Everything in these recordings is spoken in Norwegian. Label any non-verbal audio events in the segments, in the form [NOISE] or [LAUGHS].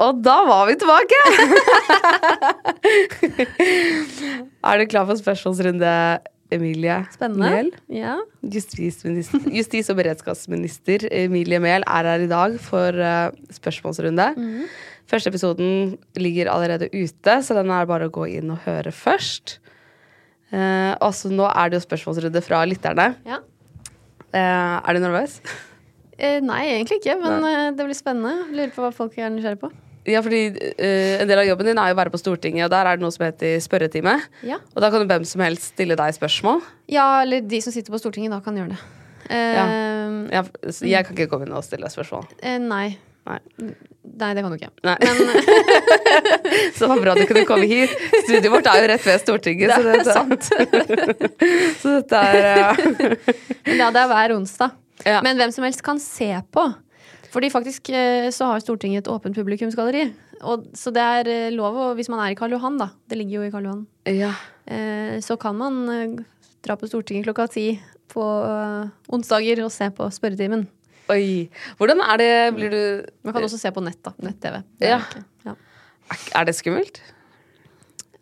Og da var vi tilbake! [LAUGHS] er du klar for spørsmålsrunde, Emilie Spennende. Mehl? Ja. Justis- og beredskapsminister Emilie Mehl er her i dag for eh, spørsmålsrunde. Første episoden ligger allerede ute, så den er bare å gå inn og høre først. Uh, også nå er det jo spørsmålsrunde fra lytterne. ja. Eh, er du nervøs? Eh, nei, egentlig ikke, men eh, det blir spennende. Lurer på hva folk er nysgjerrige på. Ja, fordi uh, En del av jobben din er jo å være på Stortinget, og der er det noe som heter spørretime. Ja. Og da kan hvem som helst stille deg spørsmål. ja, eller de som sitter på Stortinget, da kan gjøre det. Uh, Ja, ja. jeg kan ikke komme inn og stille deg spørsmål. Uh, nei. Nei. Nei, det kan du ikke. Nei. [LAUGHS] så det var bra du kunne komme hit. Studioet vårt er jo rett ved Stortinget. så, [LAUGHS] Det er dette, [LAUGHS] så dette er eh, Men ja, det er hver onsdag. Ja. Men hvem som helst kan se på. Fordi faktisk eh, så har Stortinget et åpent publikumsgalleri. Og, så det er eh, lov å, hvis man er i Karl Johan, da, det ligger jo i Karl Johan, ja. eh, så kan man dra på Stortinget klokka ti på onsdager og se på spørretimen. Oi. Hvordan er det Blir du Man kan også se på nett, da. Nett-TV. Ja. Ja. Er det skummelt?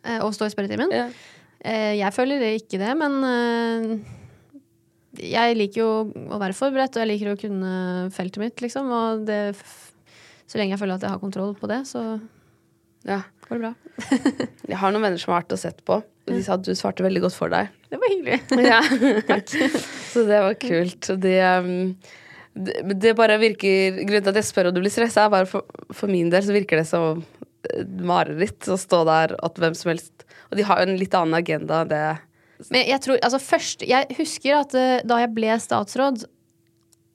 Å stå i spørretimen. Ja. Jeg føler ikke det, men jeg liker jo å være forberedt, og jeg liker å kunne feltet mitt, liksom. Og det, så lenge jeg føler at jeg har kontroll på det, så ja. går det bra. [LAUGHS] Jeg har noen venner som har vært og sett på, og de sa at du svarte veldig godt for deg. Det var hyggelig. [LAUGHS] Ja. [LAUGHS] Takk. så det var kult. Det, um, det, det bare virker Grunnen til at jeg spør om du blir stressa, er bare for, for min del så virker det som mareritt å stå der at hvem som helst Og de har jo en litt annen agenda enn det Men jeg tror, altså først Jeg husker at uh, da jeg ble statsråd,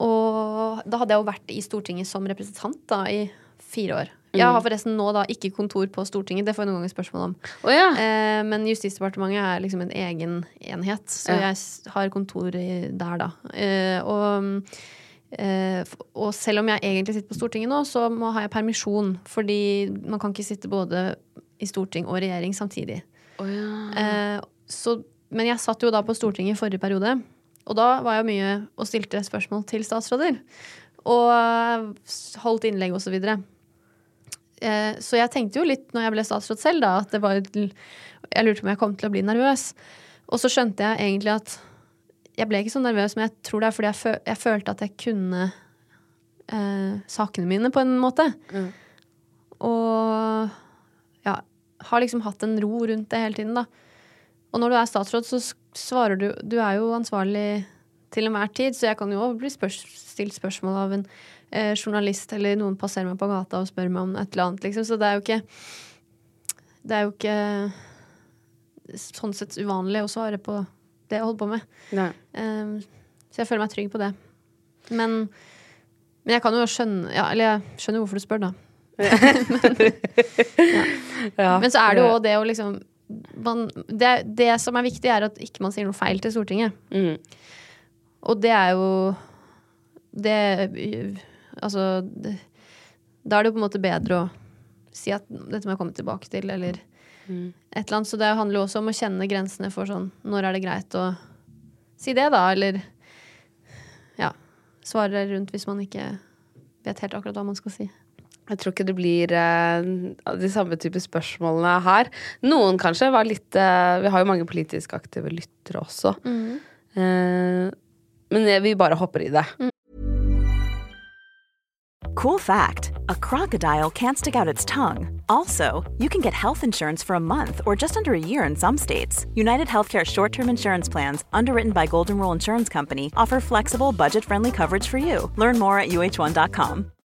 og da hadde jeg jo vært i Stortinget som representant da i fire år. Jeg har forresten nå da ikke kontor på Stortinget, det får jeg noen ganger spørsmål om. Oh, ja. Eh, men Justisdepartementet er liksom en egen enhet, så Ja. jeg har kontor der, da. Eh, og, eh, og selv om jeg egentlig sitter på Stortinget nå, så må, har jeg permisjon. Fordi man kan ikke sitte både i storting og regjering samtidig. Oh, ja. Eh, så, men jeg satt jo da på Stortinget i forrige periode, og da var jeg mye og stilte spørsmål til statsråder. Og eh, holdt innlegg og så videre. Eh, så jeg tenkte jo litt når jeg ble statsråd selv, da, at det var Jeg lurte på om jeg kom til å bli nervøs. Og så skjønte jeg egentlig at jeg ble ikke så nervøs, men jeg tror det er fordi jeg, føl jeg følte at jeg kunne eh, sakene mine på en måte. Mm. Og ja, har liksom hatt en ro rundt det hele tiden, da. Og når du er statsråd, så svarer du Du er jo ansvarlig til enhver tid, så jeg kan jo bli spørs stilt spørsmål av en eh, journalist, eller noen passerer meg på gata og spør meg om et eller annet, liksom. Så det er jo ikke Det er jo ikke sånn sett uvanlig å svare på det jeg holder på med. Um, så jeg føler meg trygg på det. Men, men jeg kan jo skjønne ja, Eller jeg skjønner hvorfor du spør, da. [LAUGHS] [LAUGHS] Ja. Men så er det jo også det å liksom man, det, det som er viktig, er at ikke man sier noe feil til Stortinget. Mm. Og det er jo Det Altså det, Da er det jo på en måte bedre å si at dette må jeg komme tilbake til, eller Mm. et eller annet. Så det handler jo også om å kjenne grensene for sånn Når er det greit å si det, da? Eller ja. Svare rundt hvis man ikke vet helt akkurat hva man skal si. Jeg tror ikke det blir eh, de samme type spørsmålene her. Noen kanskje var litt eh, Vi har jo mange politisk aktive lyttere også. Eh, men vi bare hopper i det. Cool fact a crocodile can't stick out its tongue. Also, you can get health insurance for a month or just under a year in some states. United Healthcare short term insurance plans, underwritten by Golden Rule Insurance Company, offer flexible, budget friendly coverage for you. Learn more at uh1.com.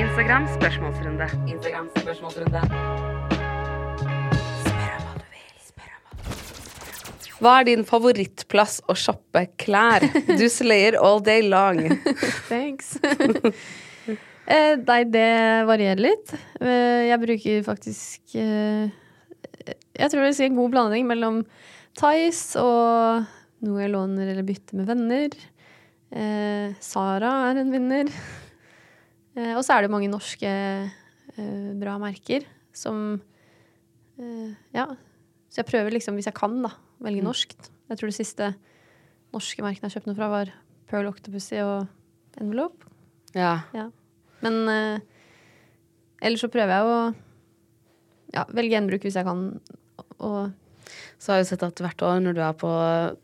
Instagram spørsmålsrunde. Instagram spørsmålsrunde. Spør om hva du vil. Spør om hva du vil. Hva er din favorittplass å shoppe klær? Du slayer all day long. [LAUGHS] Thanks. [LAUGHS] eh, nei, det varierer litt. Eh, jeg bruker faktisk eh, Jeg tror det er en god blanding mellom Tice og noe jeg låner eller bytter med venner. Eh, Sara er en vinner. [LAUGHS] Eh, og så er det mange norske eh, bra merker som eh, Ja. Så jeg prøver liksom, hvis jeg kan, da, velge norsk. Jeg tror det siste norske merkene jeg kjøpte noe fra, var Pearl Octopussy og Envelope. Ja. Ja. Men ellers så prøver jeg å ja, velge gjenbruk hvis jeg kan. Og Så har jeg sett at hvert år når du er på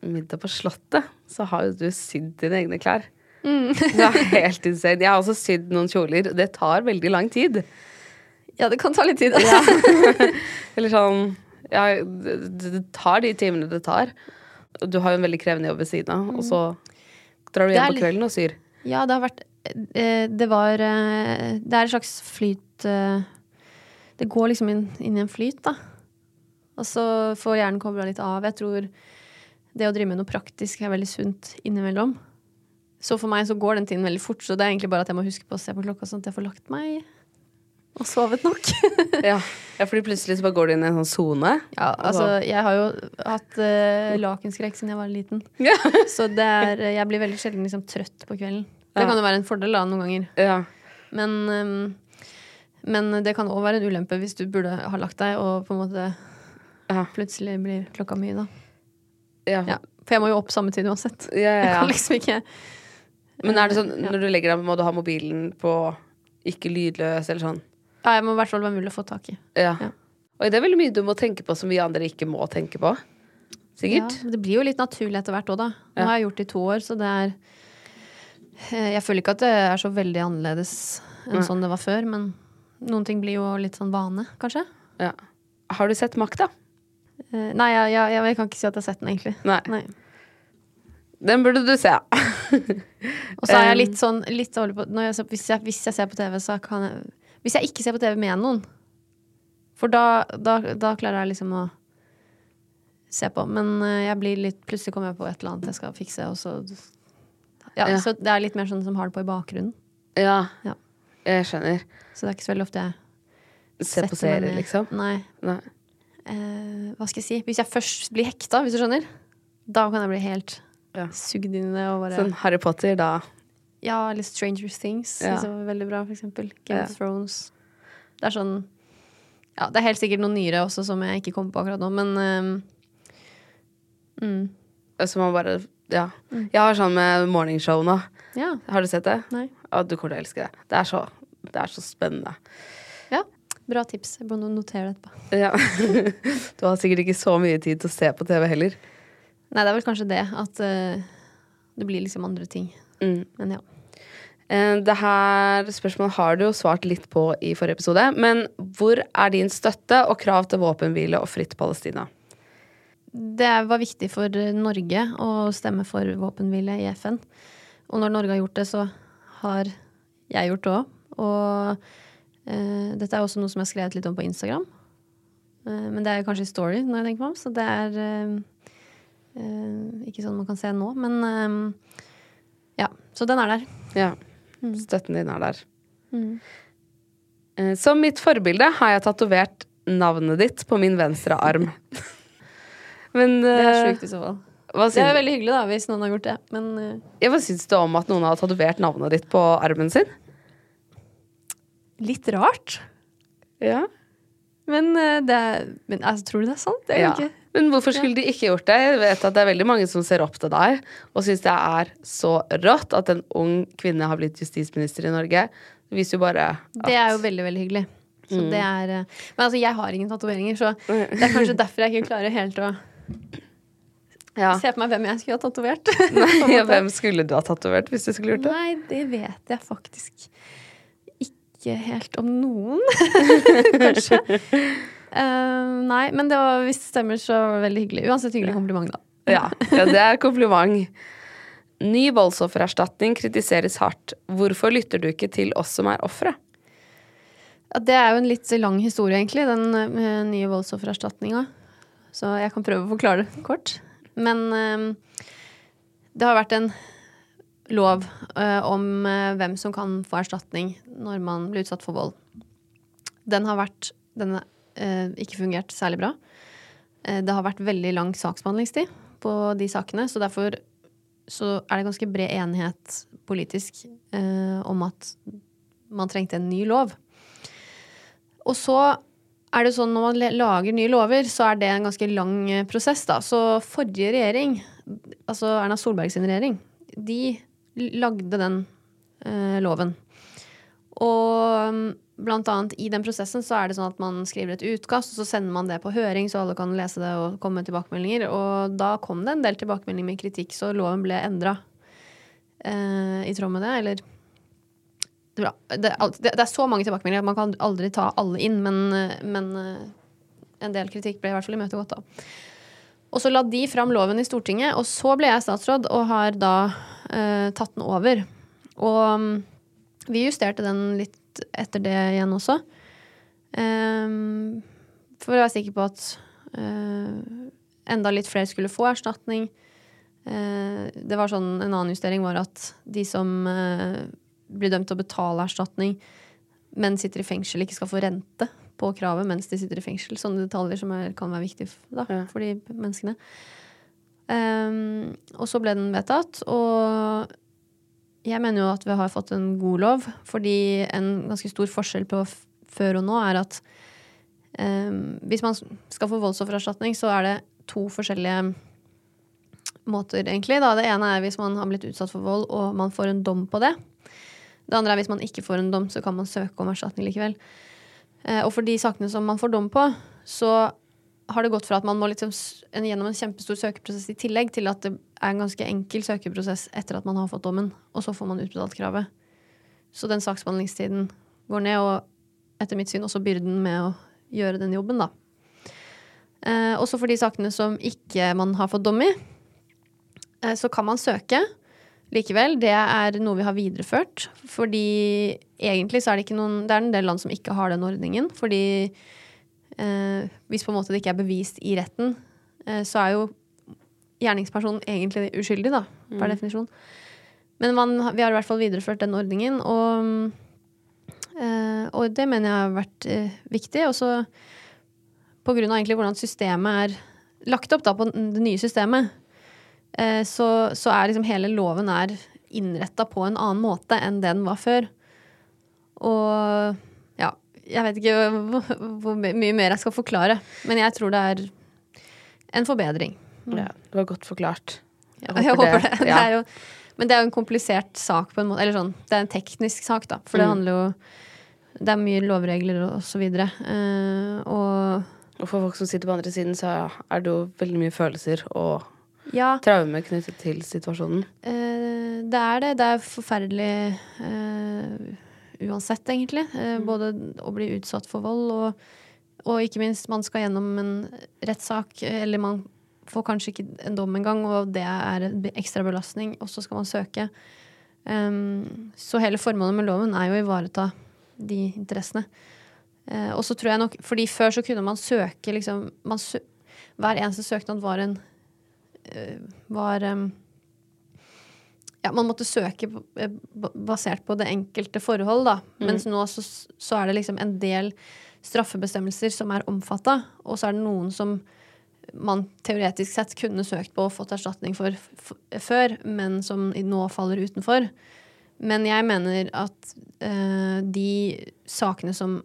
middag på Slottet, så har jo du sydd dine egne klær. Det er helt insane. Jeg har også sydd noen kjoler. Det tar veldig lang tid. ja, det kan ta litt tid. [LAUGHS] Eller sånn ja, det, det tar de timene det tar. Du har jo en veldig krevende jobb ved siden av, og så drar du hjem på kvelden og syr. Ja, det har vært eh, Det var eh, Det er et slags flyt eh, Det går liksom inn, inn i en flyt, da. Og så får hjernen kobla litt av. Jeg tror det å drive med noe praktisk er veldig sunt innimellom. Så for meg så går den tiden veldig fort, så det er egentlig bare at jeg må huske på å se på klokka sånn at jeg får lagt meg og sovet nok. [LAUGHS] Ja. ja, fordi plutselig så bare går du inn i en sånn sone. Ja, altså, jeg har jo hatt uh, lakenskrekk siden jeg var liten. Ja. [LAUGHS] Så det er, jeg blir veldig sjelden liksom, trøtt på kvelden. Det Ja. kan jo være en fordel da, noen ganger. Ja. Men, um, men det kan òg være en ulempe hvis du burde ha lagt deg, og på en måte Ja. plutselig blir klokka mye, da. Ja. Ja. For jeg må jo opp samme tid uansett. Ja, ja, Jeg kan liksom ikke Men er det sånn, når du legger deg, må du ha mobilen på ikke lydløs, eller sånn? Ja, jeg må i hvert fall være mulig å få tak i. Ja. Ja. Og det er veldig mye du må tenke på som vi andre ikke må tenke på. Sikkert. Ja, det blir jo litt naturlig etter hvert òg, da. Nå Ja. har jeg gjort det i to år, så det er eh, Jeg føler ikke at det er så veldig annerledes enn sånn det var før, men noen ting blir jo litt sånn vane, kanskje. Ja. Har du sett Makt, da? Eh, nei, jeg, jeg, jeg kan ikke si at jeg har sett den, egentlig. Nei. Nei. Den burde du se. [LAUGHS] Og så er jeg litt sånn litt dårlig på når jeg, ser- hvis, jeg, hvis jeg ser på TV, så kan jeg Hvis jeg ikke ser på TV med noen, for da, da, da klarer jeg liksom å se på. Men eh, jeg blir litt Plutselig kommer jeg på et eller annet jeg skal fikse, og så ja, Ja. Så det er litt mer sånn som har det på i bakgrunnen. Ja. Ja. Jeg skjønner. Så det er ikke så veldig ofte jeg Se på serier, liksom. Nei. Nei. Eh, hva skal jeg si? Hvis jeg først blir hekta, hvis du skjønner, da kan jeg bli helt Ja. sugd inn i det. Bare, Sånn Harry Potter, da. Ja, eller Stranger Things. Ja. Liksom, veldig bra, for eksempel. Game Ja. of Thrones. Det er sånn Ja, det er helt sikkert noen nyere også som jeg ikke kommer på akkurat nå, men um, mm, Så man bare Ja. Mm. Jeg har sånn med morningshow nå. Ja. Har du sett det? Nei. Ja, du kommer til å elske det. Det er så, det er så spennende. Ja. Bra tips. Jeg må notere det etterpå. Ja. [LAUGHS] Du har sikkert ikke så mye tid til å se på TV heller. Nei, det er vel kanskje det at uh, det blir liksom andre ting. Mm. Men ja. Eh, Det her spørsmålet har du jo svart litt på i forrige episode, men hvor er din støtte og krav til våpenhvile og fritt Palestina? Det var viktig for Norge å stemme for våpenhvile i FN. Og når Norge har gjort det, så har jeg gjort det òg. Og eh, dette er også noe som jeg har skrevet litt om på Instagram. Eh, men det er kanskje i story, når jeg tenker meg om, så det er eh, eh, ikke sånn man kan se nå. Men eh, ja, så den er der. Ja, støtten din er der. Mm. Som mitt forbilde har jeg tatovert navnet ditt på min venstre arm. [LAUGHS] Men Det er eh, sjukt i så fall. Det er veldig hyggelig da, hvis noen har gjort det. Men eh, ja, hva syns du om at noen har tatovert navnet ditt på armen sin? litt rart. Ja. Men, eh, det men altså, tror du det er sant? Det er jo Ja. ikke Men hvorfor skulle de ikke gjort det? Jeg vet at det er veldig mange som ser opp til deg og syns det er så rått at en ung kvinne har blitt justisminister i Norge. Det viser jo bare at Det er jo veldig, veldig hyggelig. Så Mm. det er eh, Men altså, jeg har ingen tatoveringer, så det er kanskje derfor jeg ikke klarer helt å Ja. se på meg hvem jeg skulle ha tatovert. [LAUGHS] Nei, hvem skulle du ha tatovert hvis du skulle gjort det? Nei, det vet jeg faktisk ikke helt om noen, [LAUGHS] kanskje. Eh, nei, men det var, hvis det stemmer, så var det veldig hyggelig. Uansett hyggelig kompliment, da. [LAUGHS] Ja, ja det er kompliment. Ny voldsoffererstatning kritiseres hardt. Hvorfor lytter du ikke til oss som er ofre? Ja, det er jo en litt lang historie, egentlig, den eh, nye voldsoffererstatninga. Så jeg kan prøve å forklare det kort. Men uh, det har vært en lov uh, om hvem som kan få erstatning når man blir utsatt for vold. Den har vært Den har eh, ikke fungert særlig bra. Eh, det har vært veldig lang saksbehandlingstid på de sakene, så derfor så er det ganske bred enighet politisk eh, om at man trengte en ny lov. Og så er det sånn når man lager nye lover, så er det en ganske lang eh, prosess, da. Så forrige regjering, altså Erna Solberg sin regjering, de lagde den eh, loven. Og mm, blant annet i den prosessen så er det sånn at man skriver et utkast, og så sender man det på høring, så alle kan lese det og komme med tilbakemeldinger. Og da kom det en del tilbakemeldinger med kritikk, så loven ble endra eh, i tråd med det. Eller det, det, det er så mange tilbakemeldinger at man kan aldri ta alle inn, men, eh, men eh, en del kritikk ble i hvert fall imøtegått, da. Og så la de fram loven i Stortinget, og så ble jeg statsråd og har da eh, tatt den over. Og mm, vi justerte den litt etter det igjen også. Um, for å være sikker på at uh, enda litt flere skulle få erstatning. Uh, det var sånn, En annen justering var at de som uh, blir dømt til å betale erstatning, men sitter i fengsel, ikke skal få rente på kravet mens de sitter i fengsel. Sånne detaljer som er, kan være viktige da, Ja. for de menneskene. Um, og så ble den vedtatt, og jeg mener jo at vi har fått en god lov, fordi en ganske stor forskjell på før og nå er at ehm, hvis man skal få voldsoffererstatning, så er det to forskjellige måter, egentlig. Da. Det ene er hvis man har blitt utsatt for vold og man får en dom på det. Det andre er hvis man ikke får en dom, så kan man søke om erstatning likevel. Eh, og for de sakene som man får dom på, så har det gått fra at man må liksom gjennom en kjempestor søkeprosess i tillegg, til at det er en ganske enkel søkeprosess etter at man har fått dommen, og så får man utbetalt kravet. Så den saksbehandlingstiden går ned, og etter mitt syn også byrden med å gjøre den jobben, da. Eh, også for de sakene som ikke man har fått dom i, eh, så kan man søke likevel. Det er noe vi har videreført. Fordi egentlig så er det ikke noen Det er en del land som ikke har den ordningen. Fordi eh, hvis på en måte det ikke er bevist i retten, eh, så er jo gjerningspersonen egentlig uskyldig, da, per definisjon. Men man, vi har i hvert fall videreført den ordningen, og, eh, og det mener jeg har vært eh, viktig. Også på grunn av egentlig hvordan systemet er lagt opp da, på det nye systemet, eh, så, så er liksom hele loven er innretta på en annen måte enn det den var før. Og jeg vet ikke hvor, hvor mye mer jeg skal forklare, men jeg tror det er en forbedring. Ja, det var godt forklart. Jeg håper, det. det [LAUGHS] det er jo, men det er jo en komplisert sak på en måte. Eller sånn, det er en teknisk sak, da. For det Mm. handler jo Det er mye lovregler og så videre. Uh, og Og for folk som sitter på andre siden, så er det jo veldig mye følelser og ja, traume knyttet til situasjonen. eh, det er det. Det er forferdelig eh, uansett, egentlig. Eh, både å bli utsatt for vold og, og ikke minst, man skal gjennom en rettssak, eller man får kanskje ikke en dom engang, og det er en ekstra belastning, og så skal man søke. Um, så hele formålet med loven er jo å ivareta de interessene. Uh, og så tror jeg nok, fordi før så kunne man søke liksom man sø Hver eneste søknad var en uh, Var em, Ja, man måtte søke eh, ba- basert på det enkelte forhold, da. Mens nå så, så er det liksom en del straffebestemmelser som er omfatta, og så er det noen som man teoretisk sett kunne søkt på og fått erstatning for før, men som nå faller utenfor. Men jeg mener at øh, de sakene som,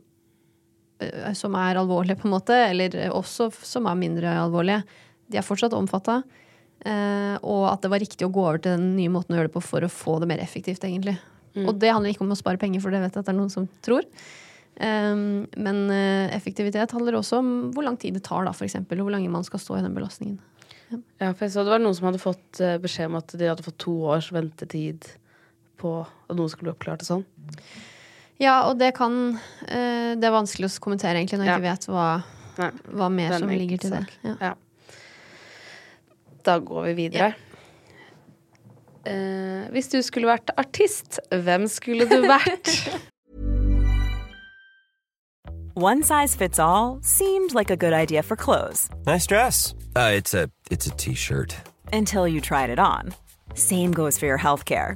øh, som er alvorlige, på en måte, eller også som er mindre alvorlige, de er fortsatt omfatta. Eh, og at det var riktig å gå over til den nye måten å gjøre det på for å få det mer effektivt, egentlig. Og det handler ikke om å spare penger, for det vet jeg at det er noen som tror. Um, men eh, effektivitet handler også om hvor lang tid det tar, da, for eksempel, og hvor lenge man skal stå i den belastningen. Ja, for jeg så det var noen som hadde fått eh, beskjed om at de hadde fått to års ventetid på at noe skulle bli oppklart og sånn. Ja, og det kan uh, Det er vanskelig å kommentere, egentlig, når jeg Ja. ikke vet hva, hva mer er som ligger til det. Ja. Ja. Da går vi videre. Eh, hvis du skulle vært artist, hvem skulle du vært? [LAUGHS] One size fits all seemed like a good idea for clothes Nice dress. Uh, it's a t-shirt. until you tried it on. Same goes for your healthcare.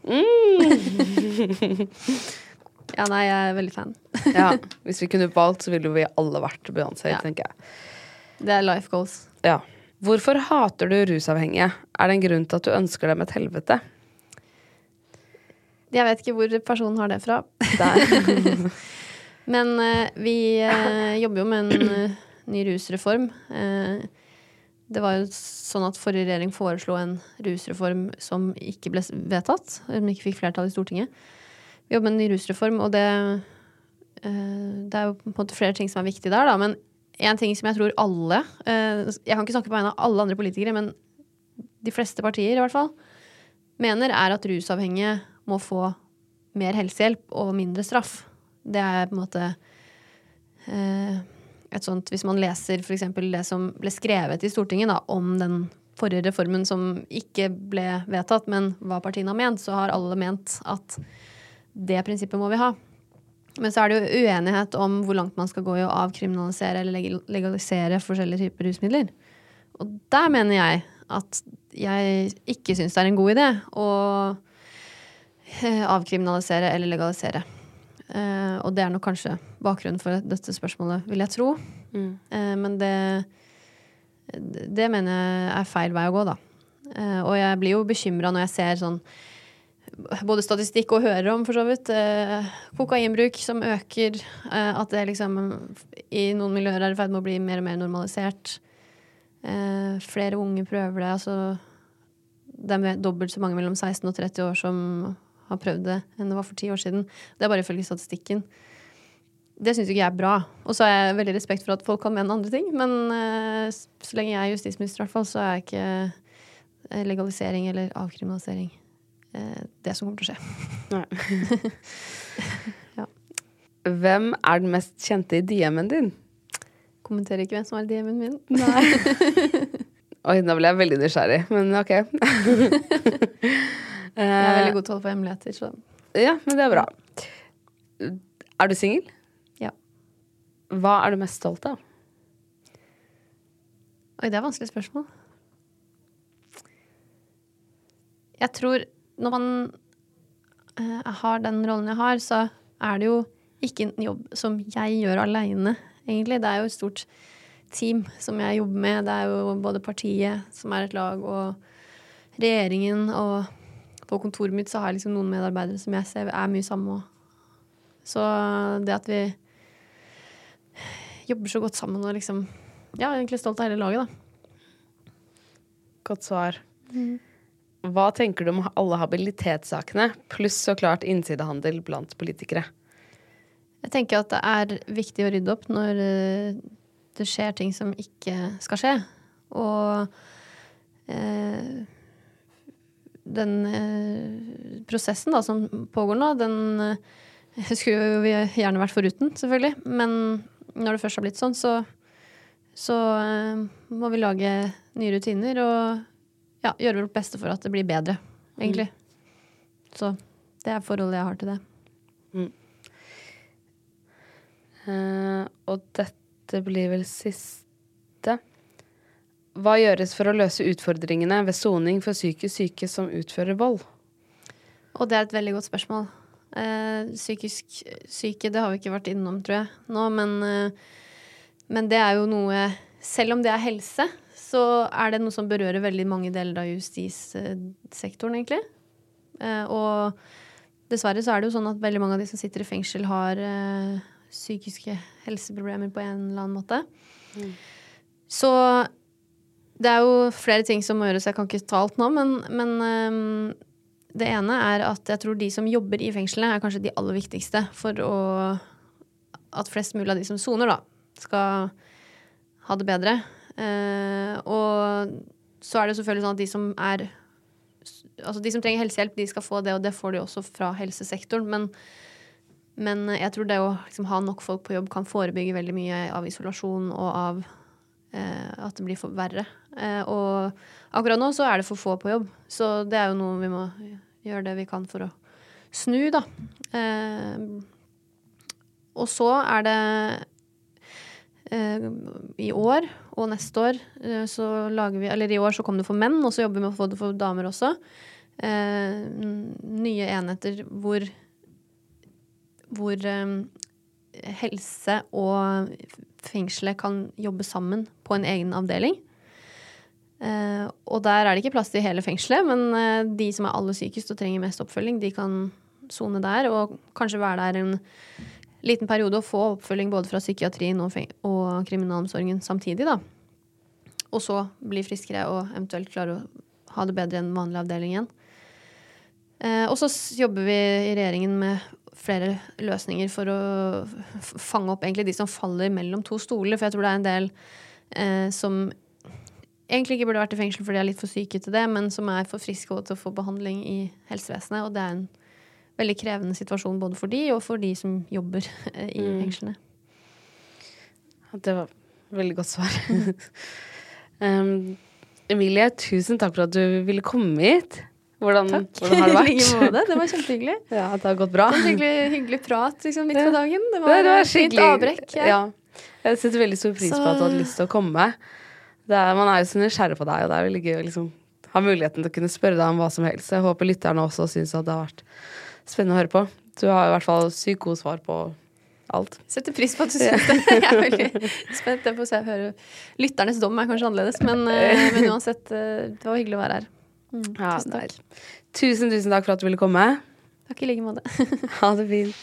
[LAUGHS] ja, nei, jeg er veldig fan. [LAUGHS] Ja, [LAUGHS] hvis vi kunne valgt, så ville vi alle vært Beyoncé, Ja. tenker jeg. Det er life goals. Ja. Hvorfor hater du rusavhengige? Er det en grunn til at du ønsker dem et helvete? Jeg vet ikke hvor personen har det fra. Men uh, vi uh, jobber jo med en uh, ny rusreform. Eh, det var jo sånn at forrige regjering foreslo en rusreform som ikke ble vedtatt. Som ikke fikk flertall i Stortinget. Vi jobber med en ny rusreform, og det eh, Det er jo på en måte flere ting som er viktig der, da. Men en ting som jeg tror alle eh, Jeg kan ikke snakke på vegne av alle andre politikere, men de fleste partier i hvert fall mener, er at rusavhengige må få mer helsehjelp og mindre straff. Det er på en måte eh, et sånt Hvis man leser f.eks. det som ble skrevet i Stortinget da, om den forrige reformen som ikke ble vedtatt, men hva partiene har ment, så har alle ment at det prinsippet må vi ha. Men så er det jo uenighet om hvor langt man skal gå i å avkriminalisere eller legalisere forskjellige typer rusmidler. Og der mener jeg at jeg ikke syns det er en god idé å eh, avkriminalisere eller legalisere. Eh, og det er nok kanskje bakgrunnen for dette spørsmålet, vil jeg tro. Eh, men det, det mener jeg er feil vei å gå, da. Eh, og jeg blir jo bekymra når jeg ser sånn både statistikk og hører om, for så vidt. Eh, kokainbruk som øker. At det liksom i noen miljøer er i ferd med å bli mer og mer normalisert. Eh, flere unge prøver det. Altså det er dobbelt så mange mellom 16 og 30 år som har prøvd det, enn det var for ti år siden. Det er bare ifølge statistikken. Det syns ikke jeg er bra. Og så har jeg veldig respekt for at folk kan mene andre ting, men eh, så lenge jeg er justisminister, i hvert fall, så er ikke eh, legalisering eller avkriminalisering eh, det som kommer til å skje. [LAUGHS] Hvem er den mest kjente i DM-en din? Kommenterer ikke hvem som er DM-en min. [LAUGHS] Oi, nå ble jeg veldig nysgjerrig, men ok. [LAUGHS] Jeg er veldig god til å holde på hemmeligheter, så Ja, men det er bra. Er du singel? Ja. Hva er du mest stolt av? Oi, det er et vanskelig spørsmål. Jeg tror når man uh, har den rollen jeg har, så er det jo ikke en jobb som jeg gjør aleine, egentlig. Det er jo et stort team som jeg jobber med. Det er jo både partiet, som er et lag, og regjeringen. Og på kontoret mitt så har jeg liksom noen medarbeidere som jeg ser er mye sammen med. Så det at vi jobber så godt sammen og liksom ja, egentlig stolt av hele laget, da. Godt svar. Hva tenker du om alle habilitetssakene, pluss så klart innsidehandel blant politikere? Jeg tenker at det er viktig å rydde opp når eh, det skjer ting som ikke skal skje. Og eh, den eh, prosessen da, som pågår nå, den eh, skulle vi gjerne vært foruten, selvfølgelig. Men når det først har blitt sånn, så, så eh, må vi lage nye rutiner og ja, gjøre vårt beste for at det blir bedre, egentlig. Så det er forholdet jeg har til det. Eh, og dette blir vel siste. Hva gjøres for å løse utfordringene ved soning for psykisk syke som utfører vold? Og det er et veldig godt spørsmål. Eh, psykisk syke, det har vi ikke vært innom, tror jeg, nå, men, eh, men det er jo noe Selv om det er helse, så er det noe som berører veldig mange deler av justissektoren, egentlig. Eh, og dessverre så er det jo sånn at veldig mange av de som sitter i fengsel, har eh, psykiske helseproblemer på en eller annen måte. Så det er jo flere ting som må gjøres, jeg kan ikke ta alt nå, men, men um, det ene er at jeg tror de som jobber i fengslene, er kanskje de aller viktigste for å at flest mulig av de som soner, da, skal ha det bedre. Uh, og så er det selvfølgelig sånn at de som er Altså de som trenger helsehjelp, de skal få det, og det får de også fra helsesektoren. Men, men jeg tror det å liksom, ha nok folk på jobb kan forebygge veldig mye av isolasjon og av eh, at det blir for verre. Eh, og akkurat nå så er det for få på jobb, så det er jo noe vi må gjøre det vi kan for å snu, da. Eh, og så er det eh, i år og neste år så lager vi Eller i år så kom det for menn, og så jobber vi med å få det for damer også. Nye enheter hvor hvor helse og fengselet kan jobbe sammen på en egen avdeling. Eh, og der er det ikke plass til hele fengselet, men eh, de som er aller sykest og trenger mest oppfølging, de kan sone der, og kanskje være der en liten periode og få oppfølging både fra psykiatrien og, og kriminalomsorgen samtidig, da. Og så bli friskere og eventuelt klare å ha det bedre enn vanlig avdeling igjen. Eh, og så jobber vi i regjeringen med flere løsninger for å fange opp egentlig de som faller mellom to stoler. For jeg tror det er en del eh, som egentlig ikke burde vært i fengsel fordi de er litt for syke til det, men som er for friske til å få behandling i helsevesenet. Og det er en veldig krevende situasjon både for de og for de som jobber eh, i Mm. fengslene. Det var veldig godt svar. [LAUGHS] um, Emilie, tusen takk for at du ville komme hit. Hvordan, hvordan har det [LAUGHS] vært? måte. Det var kjempehyggelig. [LAUGHS] Ja, det har gått bra. En hyggelig, hyggelig prat liksom, midt på dagen. Det Det, var, det var et fint avbrekk. Ja. Ja. Jeg setter veldig stor pris på at du hadde lyst til å komme. Er, man er jo så nysgjerrig på deg, og det er veldig gøy å liksom, ha muligheten til å kunne spørre deg om hva som helst. Jeg håper lytterne også syns at det har vært spennende å høre på. Du har i hvert fall sykt gode svar på alt. Setter pris på at du syns det. [LAUGHS] Jeg er veldig spent. Jeg får se, høre. Lytternes dom er kanskje annerledes, men, eh, [LAUGHS] men uansett, eh, det var hyggelig å være her. Mm, Ja, tusen takk. Tusen, tusen takk for at du ville komme. Takk i like måte. [LAUGHS] Ha det fint.